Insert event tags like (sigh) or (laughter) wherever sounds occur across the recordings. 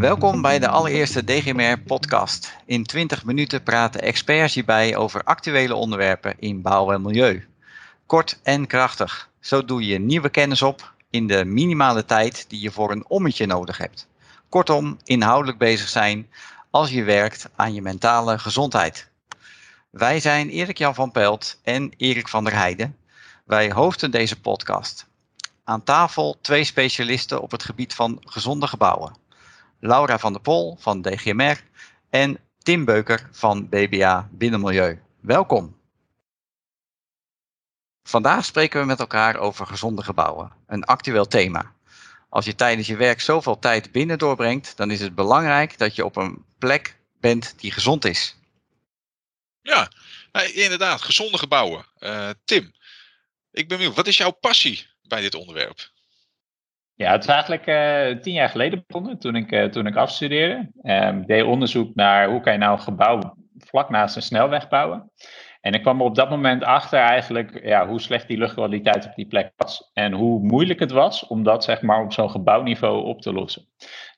Welkom bij de allereerste DGMR-podcast. In 20 minuten praten experts hierbij over actuele onderwerpen in bouw en milieu. Kort en krachtig. Zo doe je nieuwe kennis op in de minimale tijd die je voor een ommetje nodig hebt. Kortom, inhoudelijk bezig zijn als je werkt aan je mentale gezondheid. Wij zijn Erik Jan van Pelt en Erik van der Heijden. Wij hosten deze podcast. Aan tafel twee specialisten op het gebied van gezonde gebouwen. Laura van der Pol van DGMR en Tim Beuker van BBA Binnenmilieu. Welkom. Vandaag spreken we met elkaar over gezonde gebouwen, een actueel thema. Als je tijdens je werk zoveel tijd binnen doorbrengt, dan is het belangrijk dat je op een plek bent die gezond is. Ja, inderdaad, gezonde gebouwen. Uh, Tim, ik ben benieuwd, wat is jouw passie bij dit onderwerp? Ja, het is eigenlijk uh, tien jaar geleden begonnen toen ik, uh, toen ik afstudeerde. Um, deed onderzoek naar hoe kan je nou een gebouw vlak naast een snelweg bouwen. En ik kwam er op dat moment achter eigenlijk ja, hoe slecht die luchtkwaliteit op die plek was. En hoe moeilijk het was om dat zeg maar op zo'n gebouwniveau op te lossen.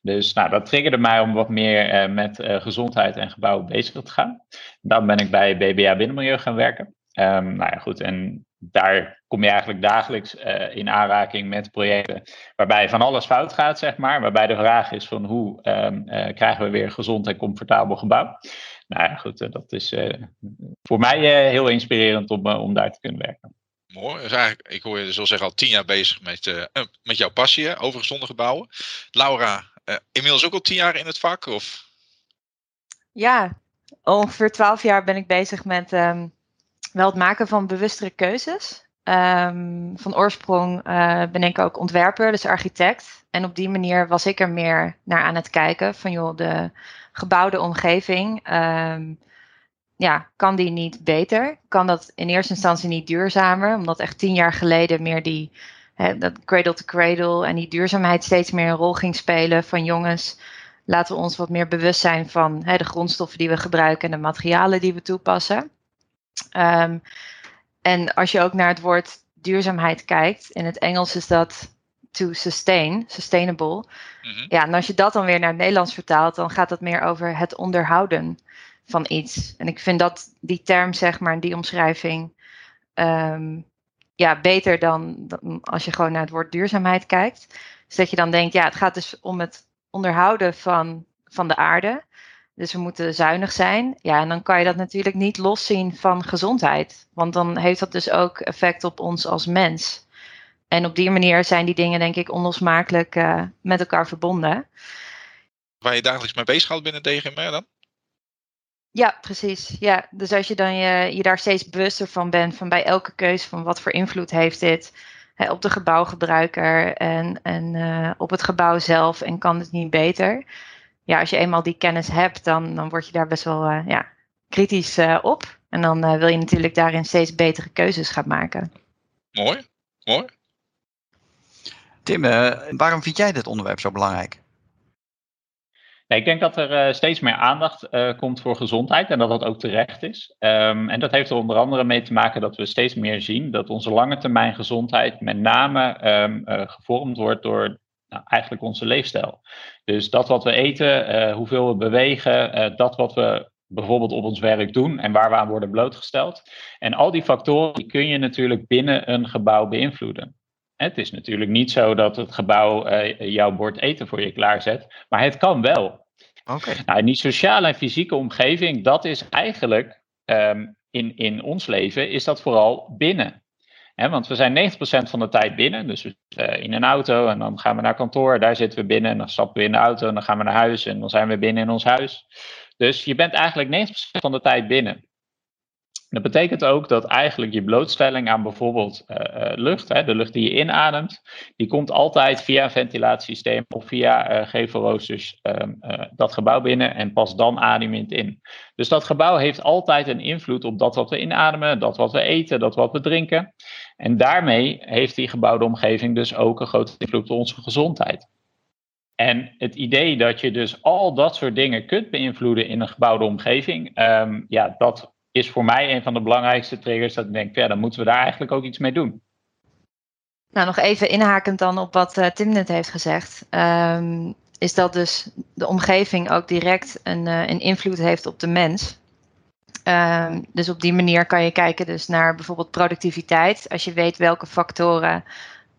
Dus nou, dat triggerde mij om wat meer uh, met gezondheid en gebouwen bezig te gaan. Dan ben ik bij BBA Binnenmilieu gaan werken. Um, nou ja, goed. En daar kom je eigenlijk dagelijks uh, in aanraking met projecten waarbij van alles fout gaat, zeg maar. Waarbij de vraag is van hoe um, uh, krijgen we weer een gezond en comfortabel gebouw. Nou ja, goed, uh, dat is voor mij heel inspirerend om, om daar te kunnen werken. Mooi. Dus eigenlijk, ik hoor je dus al zeggen al tien jaar bezig met, met jouw passie over gezonde gebouwen. Laura, inmiddels ook al tien jaar in het vak? Of? Ja, ongeveer twaalf jaar ben ik bezig met um, wel het maken van bewustere keuzes. Um, van oorsprong uh, ben ik ook ontwerper, dus architect. En op die manier was ik er meer naar aan het kijken van joh, de gebouwde omgeving. Um, ja, kan die niet beter? Kan dat in eerste instantie niet duurzamer? Omdat echt tien jaar geleden meer die dat cradle to cradle en die duurzaamheid steeds meer een rol ging spelen van jongens. Laten we ons wat meer bewust zijn van de grondstoffen die we gebruiken en de materialen die we toepassen. Um, en als je ook naar het woord duurzaamheid kijkt, in het Engels is dat to sustain, sustainable. Mm-hmm. Ja, en als je dat dan weer naar het Nederlands vertaalt, dan gaat het meer over het onderhouden van iets. En ik vind dat die term, zeg maar, die omschrijving, um, ja, beter dan, dan, als je gewoon naar het woord duurzaamheid kijkt. Dus dat je dan denkt, ja, het gaat dus om het onderhouden van, van de aarde. Dus we moeten zuinig zijn. Ja, en dan kan je dat natuurlijk niet loszien van gezondheid. Want dan heeft dat dus ook effect op ons als mens. En op die manier zijn die dingen, denk ik, onlosmakelijk uh, met elkaar verbonden. Waar je dagelijks mee bezighoudt binnen DGMR dan? Ja, precies. Ja, dus als je dan je, je daar steeds bewuster van bent, van bij elke keuze van wat voor invloed heeft dit hè, op de gebouwgebruiker en, en uh, op het gebouw zelf en kan het niet beter ja, als je eenmaal die kennis hebt, dan, dan word je daar best wel uh, ja, kritisch uh, op. En dan uh, wil je natuurlijk daarin steeds betere keuzes gaan maken. Mooi, mooi. Tim, waarom vind jij dit onderwerp zo belangrijk? Ja, ik denk dat er steeds meer aandacht komt voor gezondheid en dat dat ook terecht is. Um, en dat heeft er onder andere mee te maken dat we steeds meer zien dat onze lange termijn gezondheid met name um, gevormd wordt door nou, eigenlijk onze leefstijl. Dus dat wat we eten, uh, hoeveel we bewegen, uh, dat wat we bijvoorbeeld op ons werk doen en waar we aan worden blootgesteld. En al die factoren die kun je natuurlijk binnen een gebouw beïnvloeden. Het is natuurlijk niet zo dat het gebouw uh, jouw bord eten voor je klaarzet, maar het kan wel. Okay. Nou, en die sociale en fysieke omgeving, dat is eigenlijk um, in, in ons leven, is dat vooral binnen want we zijn 90% van de tijd binnen. Dus uh, in een auto en dan gaan we naar kantoor. Daar zitten we binnen en dan stappen we in de auto en dan gaan we naar huis en dan zijn we binnen in ons huis. Dus je bent eigenlijk 90% van de tijd binnen. Dat betekent ook dat eigenlijk je blootstelling aan bijvoorbeeld uh, lucht, hè, de lucht die je inademt, die komt altijd via een ventilatiesysteem of via uh, dat gebouw binnen en pas dan adem in. Dus dat gebouw heeft altijd een invloed op dat wat we inademen, dat wat we eten, dat wat we drinken. En daarmee heeft die gebouwde omgeving dus ook een grote invloed op onze gezondheid. En het idee dat je dus al dat soort dingen kunt beïnvloeden in een gebouwde omgeving, um, ja, dat is voor mij een van de belangrijkste triggers. Dat ik denk, ja, dan moeten we daar eigenlijk ook iets mee doen. Nou, nog even inhakend dan op wat uh, Tim net heeft gezegd. Um, is dat dus de omgeving ook direct een, uh, een invloed heeft op de mens. Uh, dus op die manier kan je kijken dus naar bijvoorbeeld productiviteit. Als je weet welke factoren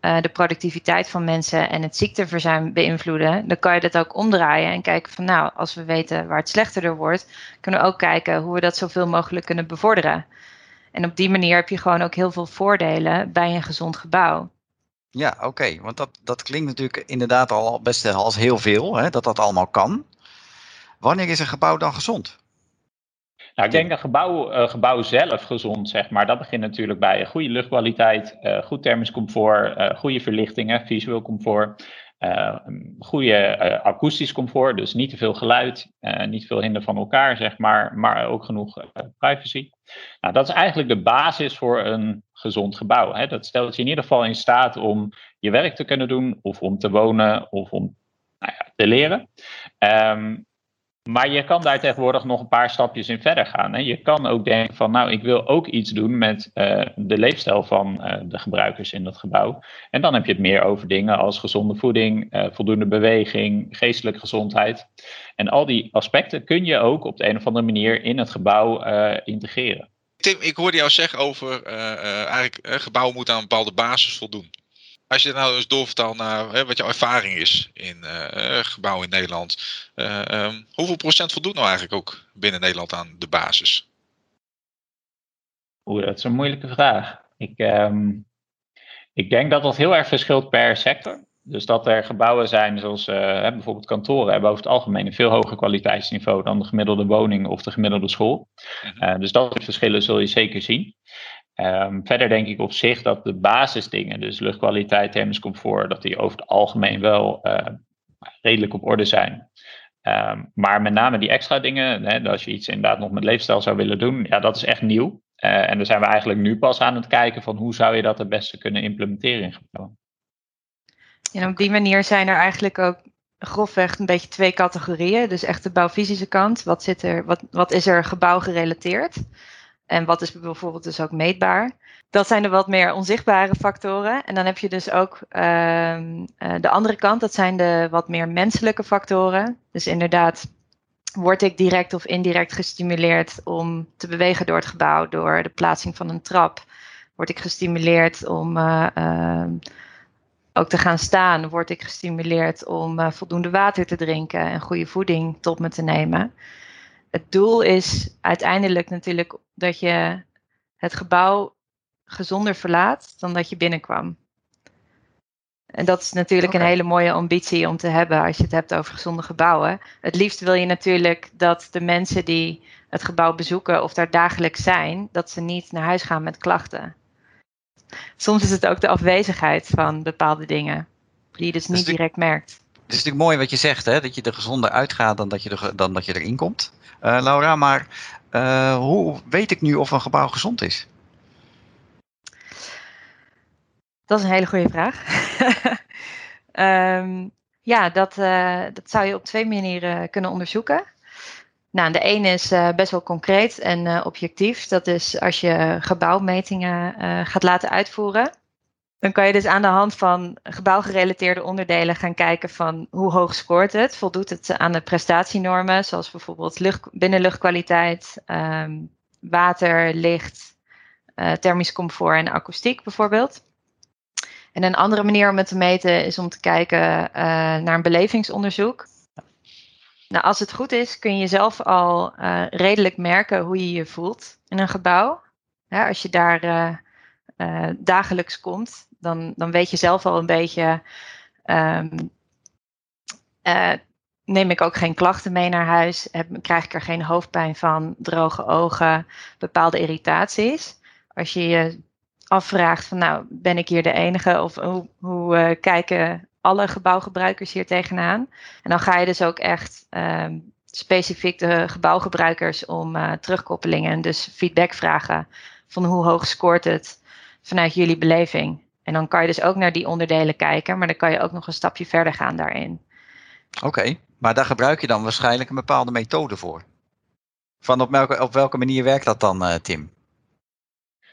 uh, de productiviteit van mensen en het ziekteverzuim beïnvloeden, dan kan je dat ook omdraaien en kijken van nou, als we weten waar het slechter door wordt, kunnen we ook kijken hoe we dat zoveel mogelijk kunnen bevorderen. En op die manier heb je gewoon ook heel veel voordelen bij een gezond gebouw. Ja, oké. Want dat, dat klinkt natuurlijk inderdaad al best als heel veel, hè, dat dat allemaal kan. Wanneer is een gebouw dan gezond? Nou, ik denk een gebouw, uh, gebouw zelf gezond, zeg maar. Dat begint natuurlijk bij goede luchtkwaliteit, uh, goed thermisch comfort, uh, goede verlichtingen, visueel comfort, goede akoestisch comfort, dus niet te veel geluid, niet te veel hinder van elkaar, zeg maar, maar ook genoeg privacy. Nou, dat is eigenlijk de basis voor een gezond gebouw. Hè. Dat stelt je in ieder geval in staat om je werk te kunnen doen, of om te wonen, of om nou ja, te leren. Um, maar je kan daar tegenwoordig nog een paar stapjes in verder gaan. Hè. Je kan ook denken van, nou, ik wil ook iets doen met uh, de leefstijl van uh, de gebruikers in dat gebouw. En dan heb je het meer over dingen als gezonde voeding, uh, voldoende beweging, geestelijke gezondheid. En al die aspecten kun je ook op de een of andere manier in het gebouw integreren. Tim, ik hoorde jou zeggen over eigenlijk gebouwen moeten aan een bepaalde basis voldoen als je nou eens doorvertaalt naar hè, wat jouw ervaring is in uh, gebouwen in Nederland. Uh, um, hoeveel procent voldoet nou eigenlijk ook binnen Nederland aan de basis? Oeh, dat is een moeilijke vraag. Ik, um, ik denk dat dat heel erg verschilt per sector. Dus dat er gebouwen zijn zoals uh, bijvoorbeeld kantoren hebben over het algemeen een veel hoger kwaliteitsniveau dan de gemiddelde woning of de gemiddelde school. Uh, dus dat soort verschillen zul je zeker zien. Um, verder denk ik op zich dat de basisdingen, dus luchtkwaliteit, thermisch comfort, dat die over het algemeen wel uh, redelijk op orde zijn. Um, maar met name die extra dingen, hè, als je iets inderdaad nog met leefstijl zou willen doen, ja, dat is echt nieuw. Uh, en daar zijn we eigenlijk nu pas aan het kijken van hoe zou je dat het beste kunnen implementeren in gebouwen. En op die manier zijn er eigenlijk ook grofweg een beetje twee categorieën. Dus echt de bouwfysische kant. Wat, zit er, wat, wat is er gebouwgerelateerd? En wat is bijvoorbeeld dus ook meetbaar? Dat zijn de wat meer onzichtbare factoren. En dan heb je dus ook uh, de andere kant, dat zijn de wat meer menselijke factoren. Dus inderdaad, word ik direct of indirect gestimuleerd om te bewegen door het gebouw, door de plaatsing van een trap? Word ik gestimuleerd om uh, uh, ook te gaan staan? Word ik gestimuleerd om uh, voldoende water te drinken en goede voeding tot me te nemen? Het doel is uiteindelijk natuurlijk dat je het gebouw gezonder verlaat dan dat je binnenkwam. En dat is natuurlijk okay. een hele mooie ambitie om te hebben als je het hebt over gezonde gebouwen. Het liefst wil je natuurlijk dat de mensen die het gebouw bezoeken of daar dagelijks zijn, dat ze niet naar huis gaan met klachten. Soms is het ook de afwezigheid van bepaalde dingen, die je dus niet direct merkt. Is natuurlijk mooi wat je zegt, hè? dat je er gezonder uitgaat dan dat je, er, dan dat je erin komt. Uh, Laura, maar uh, hoe weet ik nu of een gebouw gezond is? Dat is een hele goede vraag. um, (laughs) ja, dat, uh, dat zou je op twee manieren kunnen onderzoeken. Nou, de ene is best wel concreet en objectief. Dat is als je gebouwmetingen gaat laten uitvoeren. Dan kan je dus aan de hand van gebouwgerelateerde onderdelen gaan kijken van hoe hoog scoort het. Voldoet het aan de prestatienormen, zoals bijvoorbeeld lucht, binnenluchtkwaliteit, um, water, licht, uh, thermisch comfort en akoestiek bijvoorbeeld. En een andere manier om het te meten is om te kijken uh, naar een belevingsonderzoek. Nou, als het goed is, kun je zelf al uh, redelijk merken hoe je je voelt in een gebouw. Als je daar uh, dagelijks komt, dan, dan weet je zelf al een beetje. Um, uh, neem ik ook geen klachten mee naar huis? Heb, krijg ik er geen hoofdpijn van, droge ogen, bepaalde irritaties? Als je je afvraagt van nou, ben ik hier de enige of hoe, hoe uh, kijken alle gebouwgebruikers hier tegenaan? En dan ga je dus ook echt um, specifiek de gebouwgebruikers om terugkoppelingen en dus feedback vragen van hoe hoog scoort het vanuit jullie beleving. En dan kan je dus ook naar die onderdelen kijken, maar dan kan je ook nog een stapje verder gaan daarin. Oké, okay, maar daar gebruik je dan waarschijnlijk een bepaalde methode voor. Van op welke, op welke manier werkt dat dan, uh, Tim?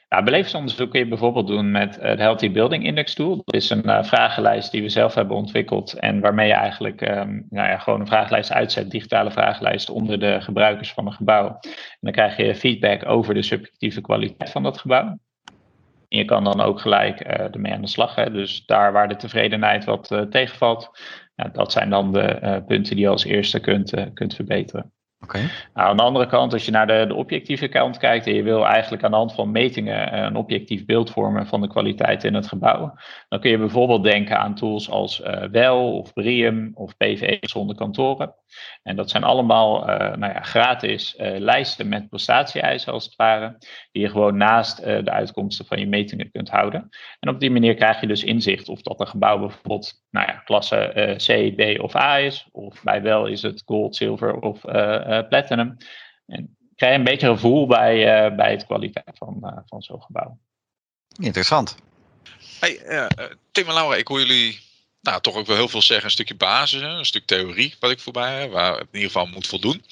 Ja, belevingsonderzoek kun je bijvoorbeeld doen met de Healthy Building Index Tool. Dat is een vragenlijst die we zelf hebben ontwikkeld en waarmee je eigenlijk um, nou ja, gewoon een vragenlijst uitzet, digitale vragenlijst onder de gebruikers van een gebouw. En dan krijg je feedback over de subjectieve kwaliteit van dat gebouw. Je kan dan ook gelijk uh, ermee aan de slag. Hè. Dus daar waar de tevredenheid wat uh, tegenvalt, dat zijn dan de uh, punten die je als eerste kunt, kunt verbeteren. Okay. Nou, aan de andere kant, als je naar de, de, objectieve kant kijkt en je wil eigenlijk aan de hand van metingen een objectief beeld vormen van de kwaliteit in het gebouw, dan kun je bijvoorbeeld denken aan tools als uh, WEL of Brium of PVE zonder kantoren. En dat zijn allemaal uh, nou ja, gratis uh, lijsten met prestatie-eisen als het ware, die je gewoon naast de uitkomsten van je metingen kunt houden. En op die manier krijg je dus inzicht of dat een gebouw bijvoorbeeld nou ja, klasse C, D of A is, of bij WEL is het gold, zilver of uh, platinum. En krijg je een beetje gevoel bij, uh, bij het kwaliteit van, uh, van zo'n gebouw. Interessant. Hey, Tim en Laura, ik hoor jullie nou, toch ook wel heel veel zeggen. Een stukje basis, een stuk theorie wat ik voorbij heb, waar het in ieder geval moet voldoen.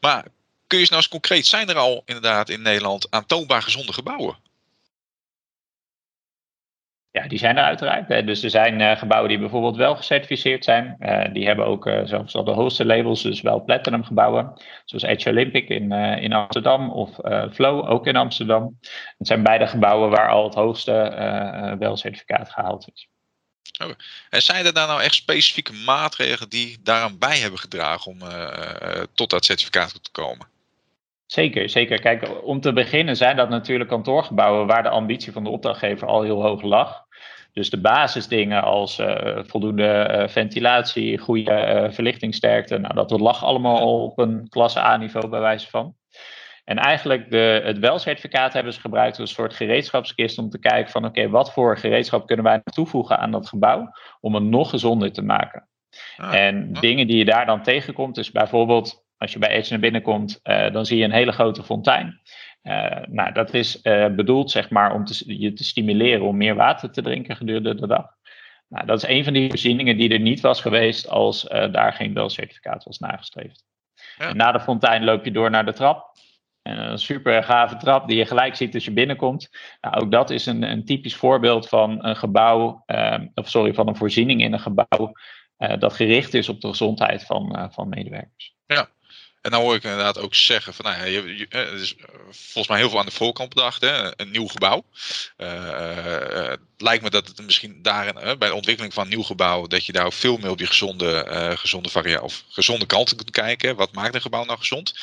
Maar kun je eens nou eens concreet, zijn er al inderdaad in Nederland aantoonbaar gezonde gebouwen? Ja, die zijn er uiteraard. Dus er zijn uh, gebouwen die bijvoorbeeld wel gecertificeerd zijn. Uh, die hebben ook uh, zelfs al de hoogste labels, dus wel platinum gebouwen. Zoals Edge Olympic in, in Amsterdam of Flow ook in Amsterdam. Het zijn beide gebouwen waar al het hoogste wel certificaat gehaald is. En zijn er daar nou echt specifieke maatregelen die daaraan bij hebben gedragen om tot dat certificaat te komen? Zeker, zeker. Kijk, om te beginnen zijn dat natuurlijk kantoorgebouwen waar de ambitie van de opdrachtgever al heel hoog lag. Dus de basisdingen als uh, voldoende uh, ventilatie, goede uh, verlichtingsterkte, nou, dat lag allemaal op een klasse A-niveau bij wijze van. En eigenlijk de, het welcertificaat hebben ze gebruikt als een soort gereedschapskist om te kijken van oké, wat voor gereedschap kunnen wij toevoegen aan dat gebouw om het nog gezonder te maken. Ah, en dingen die je daar dan tegenkomt is bijvoorbeeld als je bij Edge naar binnen komt, uh, dan zie je een hele grote fontein. Uh, nou, dat is uh, bedoeld zeg maar om te, je te stimuleren om meer water te drinken gedurende de dag. Nou, dat is een van die voorzieningen die er niet was geweest als daar geen belcertificaat was nagestreefd. Ja. na de fontein loop je door naar de trap. En een super gave trap die je gelijk ziet als je binnenkomt. Nou, ook dat is een, een typisch voorbeeld van een gebouw, of sorry, van een voorziening in een gebouw dat gericht is op de gezondheid van, van medewerkers. Ja, en dan hoor ik inderdaad ook zeggen van, nou ja, je, je, er is volgens mij heel veel aan de voorkant bedacht, hè, een nieuw gebouw. Uh, lijkt me dat het misschien daarin, bij de ontwikkeling van een nieuw gebouw, dat je daar ook veel meer op die gezonde, gezonde of gezonde kanten kunt kijken. Wat maakt een gebouw nou gezond?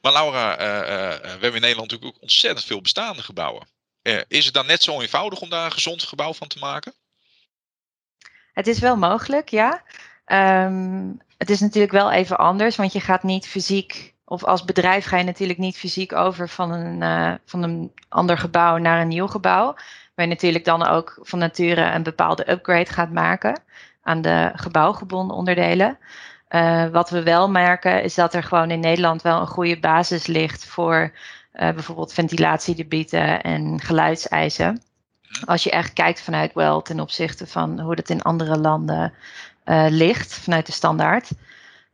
Maar Laura, we hebben in Nederland natuurlijk ook ontzettend veel bestaande gebouwen. is het dan net zo eenvoudig om daar een gezond gebouw van te maken? Het is wel mogelijk, ja. Um, het is natuurlijk wel even anders, want je gaat niet fysiek, of als bedrijf ga je natuurlijk niet fysiek over van een, uh, van een ander gebouw naar een nieuw gebouw. Waar je natuurlijk dan ook van nature een bepaalde upgrade gaat maken aan de gebouwgebonden onderdelen. Uh, wat we wel merken is dat er gewoon in Nederland wel een goede basis ligt voor uh, bijvoorbeeld ventilatiedebieten en geluidseisen. Als je echt kijkt vanuit wel ten opzichte van hoe dat in andere landen uh, ligt vanuit de standaard.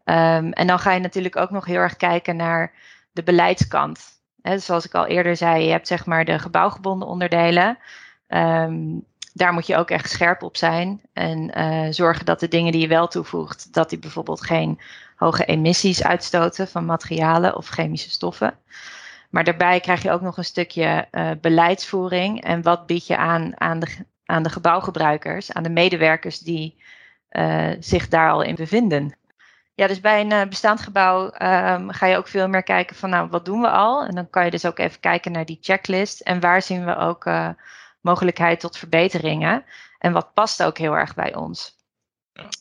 Um, en dan ga je natuurlijk ook nog heel erg kijken naar de beleidskant. He, zoals ik al eerder zei, je hebt zeg maar de gebouwgebonden onderdelen. Um, daar moet je ook echt scherp op zijn. En uh, zorgen dat de dingen die je wel toevoegt, dat die bijvoorbeeld geen hoge emissies uitstoten van materialen of chemische stoffen. Maar daarbij krijg je ook nog een stukje uh, beleidsvoering. En wat bied je aan aan de, aan de gebouwgebruikers, aan de medewerkers die uh, zich daar al in bevinden. Ja, dus bij een uh, bestaand gebouw um, ga je ook veel meer kijken van, nou, wat doen we al? En dan kan je dus ook even kijken naar die checklist en waar zien we ook uh, mogelijkheid tot verbeteringen. En wat past ook heel erg bij ons.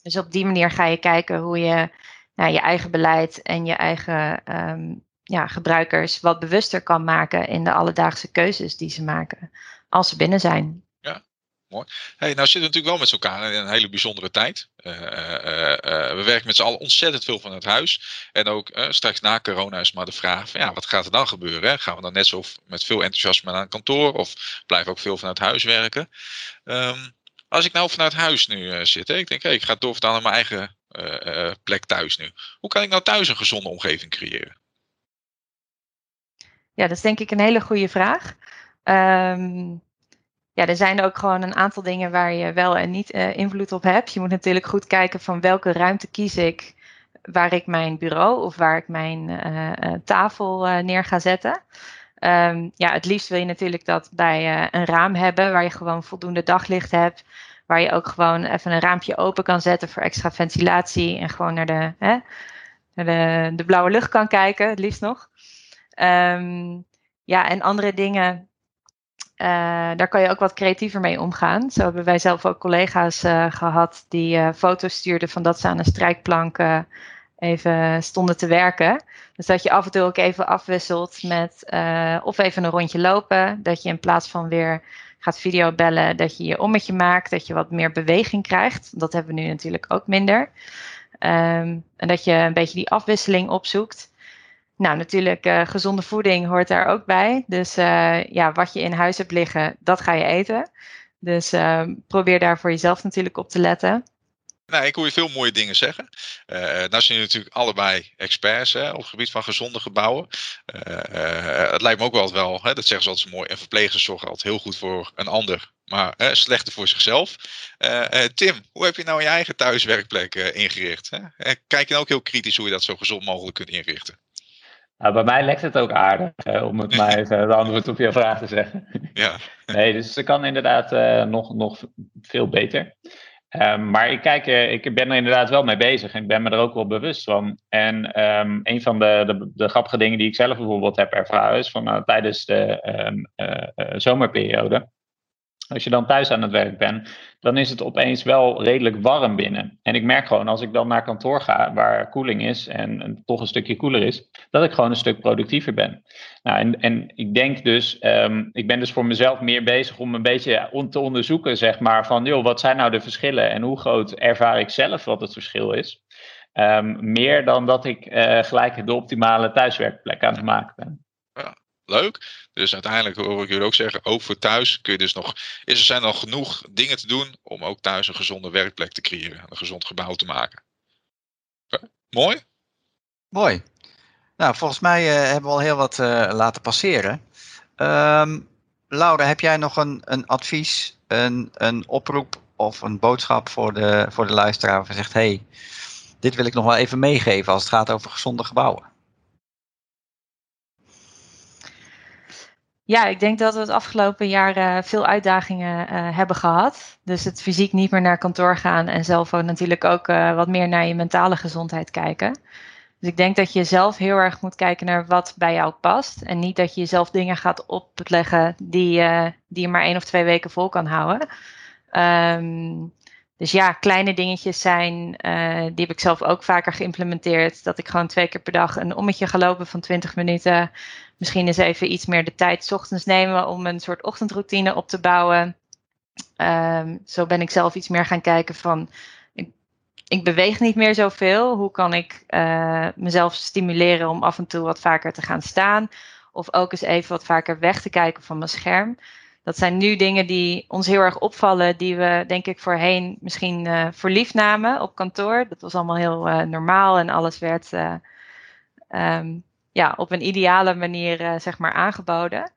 Dus op die manier ga je kijken hoe je nou, je eigen beleid en je eigen um, ja, gebruikers wat bewuster kan maken in de alledaagse keuzes die ze maken als ze binnen zijn. Hey, nou zitten we natuurlijk wel met elkaar in een hele bijzondere tijd. Uh, uh, uh, we werken met z'n allen ontzettend veel vanuit huis. En ook straks na corona is maar de vraag van ja, wat gaat er dan gebeuren? Gaan we dan net zo met veel enthousiasme naar een kantoor of blijven ook veel vanuit huis werken? Um, als ik nou vanuit huis nu zit, hè, ik denk ik ga doorvertalen naar mijn eigen plek thuis nu. Hoe kan ik nou thuis een gezonde omgeving creëren? Ja, dat is denk ik een hele goede vraag. Ehm, ja, er zijn ook gewoon een aantal dingen waar je wel en niet uh, invloed op hebt. Je moet natuurlijk goed kijken van welke ruimte kies ik waar ik mijn bureau of waar ik mijn uh, tafel neer ga zetten. Um, ja, het liefst wil je natuurlijk dat bij een raam hebben waar je gewoon voldoende daglicht hebt. Waar je ook gewoon even een raampje open kan zetten voor extra ventilatie en gewoon naar de, hè, naar de, de blauwe lucht kan kijken, het liefst nog. Um, ja, en andere dingen, daar kan je ook wat creatiever mee omgaan. Zo hebben wij zelf ook collega's uh, gehad die uh, foto's stuurden van dat ze aan een strijkplank even stonden te werken. Dus dat je af en toe ook even afwisselt met of even een rondje lopen. Dat je in plaats van weer gaat videobellen, dat je je ommetje maakt, dat je wat meer beweging krijgt. Dat hebben we nu natuurlijk ook minder. Um, en dat je een beetje die afwisseling opzoekt. Nou, natuurlijk, uh, gezonde voeding hoort daar ook bij. Dus uh, ja, wat je in huis hebt liggen, dat ga je eten. Dus uh, probeer daar voor jezelf natuurlijk op te letten. Nou, ik hoor je veel mooie dingen zeggen. Uh, nou zijn jullie natuurlijk allebei experts hè, op het gebied van gezonde gebouwen. Het lijkt me ook wel, wel hè, dat zeggen ze altijd mooi, en verplegers zorgen altijd heel goed voor een ander, maar slechter voor zichzelf. Tim, hoe heb je nou je eigen thuiswerkplek ingericht? Hè? Kijk je nou ook heel kritisch hoe je dat zo gezond mogelijk kunt inrichten? Nou, bij mij lekt het ook aardig, om het maar even het antwoord op je vraag te zeggen. (laughs) Ja. Nee, dus het kan inderdaad nog, nog veel beter. Um, maar ik, kijk, uh, ik ben er inderdaad wel mee bezig en ik ben me er ook wel bewust van. En um, een van de, de, de, grappige dingen die ik zelf bijvoorbeeld heb ervaren is van uh, tijdens de um, uh, zomerperiode als je dan thuis aan het werk bent, dan is het opeens wel redelijk warm binnen. En ik merk gewoon als ik dan naar kantoor ga, waar koeling is en, toch een stukje koeler is, dat ik gewoon een stuk productiever ben. Nou, en, en ik denk dus, um, ik ben dus voor mezelf meer bezig om een beetje te onderzoeken, zeg maar, van joh, wat zijn nou de verschillen en hoe groot ervaar ik zelf wat het verschil is. Um, meer dan dat ik uh, gelijk de optimale thuiswerkplek aan het maken ben. Leuk. Dus uiteindelijk hoor ik jullie ook zeggen, ook voor thuis kun je dus nog, is er zijn nog genoeg dingen te doen om ook thuis een gezonde werkplek te creëren, een gezond gebouw te maken. Mooi? Mooi. Nou, volgens mij uh, hebben we al heel wat uh, laten passeren. Um, Laura, heb jij nog een, een advies, een, een oproep of een boodschap voor de, voor de luisteraar waarvan zegt, hey, dit wil ik nog wel even meegeven als het gaat over gezonde gebouwen? Ja, ik denk dat we het afgelopen jaar uh, veel uitdagingen uh, hebben gehad. Dus het fysiek niet meer naar kantoor gaan en zelf ook natuurlijk ook uh, wat meer naar je mentale gezondheid kijken. Dus ik denk dat je zelf heel erg moet kijken naar wat bij jou past. En niet dat je jezelf dingen gaat opleggen die, die je maar één of twee weken vol kan houden. Um, dus ja, kleine dingetjes zijn, die heb ik zelf ook vaker geïmplementeerd. Dat ik gewoon twee keer per dag een ommetje ga lopen van 20 minuten misschien eens even iets meer de tijd ochtends nemen om een soort ochtendroutine op te bouwen. Um, zo ben ik zelf iets meer gaan kijken van, ik, beweeg niet meer zoveel. Hoe kan ik uh, mezelf stimuleren om af en toe wat vaker te gaan staan? Of ook eens even wat vaker weg te kijken van mijn scherm. Dat zijn nu dingen die ons heel erg opvallen, die we denk ik voorheen misschien uh, voor namen op kantoor. Dat was allemaal heel uh, normaal en alles werd um, ja, op een ideale manier uh, zeg maar aangeboden.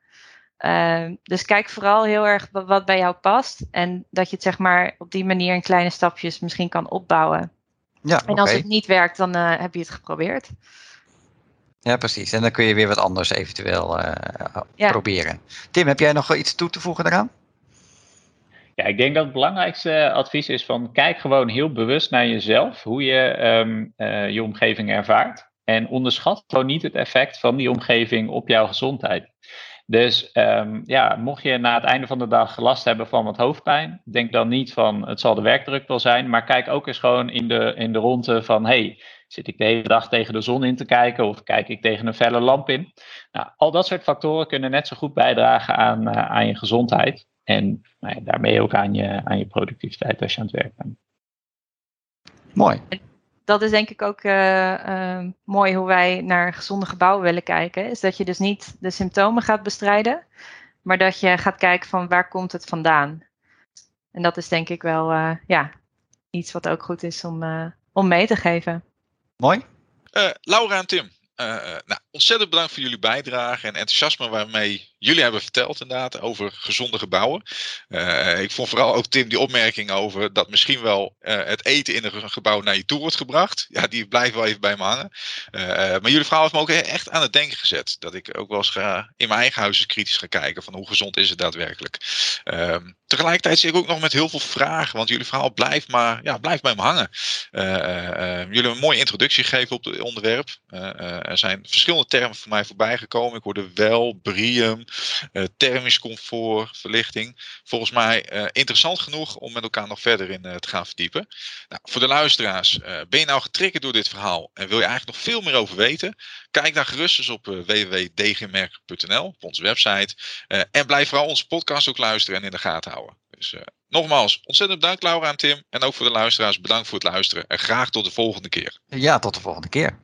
Uh, dus kijk vooral heel erg wat bij jou past. En dat je het zeg maar op die manier in kleine stapjes misschien kan opbouwen. Ja, en als okay. het niet werkt, dan uh, heb je het geprobeerd. Ja, precies. En dan kun je weer wat anders eventueel uh, ja. proberen. Tim, heb jij nog iets toe te voegen daaraan? Ja, ik denk dat het belangrijkste advies is van kijk gewoon heel bewust naar jezelf, hoe je um, uh, je omgeving ervaart. En onderschat gewoon niet het effect van die omgeving op jouw gezondheid. Dus um, ja, mocht je na het einde van de dag last hebben van wat hoofdpijn, denk dan niet van het zal de werkdruk wel zijn, maar kijk ook eens gewoon in de, in de ronde van hey, zit ik de hele dag tegen de zon in te kijken of kijk ik tegen een felle lamp in? Nou, al dat soort factoren kunnen net zo goed bijdragen aan, uh, aan je gezondheid en nou ja, daarmee ook aan je, aan je productiviteit als je aan het werk bent. Mooi dat is denk ik ook uh, uh, mooi hoe wij naar gezonde gebouwen willen kijken. Is dat je dus niet de symptomen gaat bestrijden, maar dat je gaat kijken van waar komt het vandaan. En dat is denk ik wel uh, ja, iets wat ook goed is om, om mee te geven. Mooi. Laura en Tim, nou, ontzettend bedankt voor jullie bijdrage en enthousiasme waarmee jullie hebben verteld inderdaad over gezonde gebouwen. Uh, ik vond vooral ook Tim die opmerking over dat misschien wel uh, het eten in een gebouw naar je toe wordt gebracht. Ja, die blijft wel even bij me hangen. Uh, maar jullie verhaal heeft me ook echt aan het denken gezet. Dat ik ook wel eens ga, in mijn eigen huis kritisch ga kijken van hoe gezond is het daadwerkelijk. Ehm, tegelijkertijd zit ik ook nog met heel veel vragen, want jullie verhaal blijft maar ja, blijft bij me hangen. jullie hebben een mooie introductie gegeven op het onderwerp. er zijn verschillende termen voor mij voorbij gekomen. Ik hoorde wel, brium, uh, thermisch comfort, verlichting. Volgens mij uh, interessant genoeg om met elkaar nog verder in uh, te gaan verdiepen. Nou, voor de luisteraars, ben je nou getriggerd door dit verhaal en wil je eigenlijk nog veel meer over weten? Kijk dan gerust eens op www.dgmerk.nl, op onze website. en blijf vooral onze podcast ook luisteren en in de gaten houden. Dus nogmaals, ontzettend bedankt Laura en Tim. En ook voor de luisteraars, bedankt voor het luisteren. En graag tot de volgende keer. Ja, tot de volgende keer.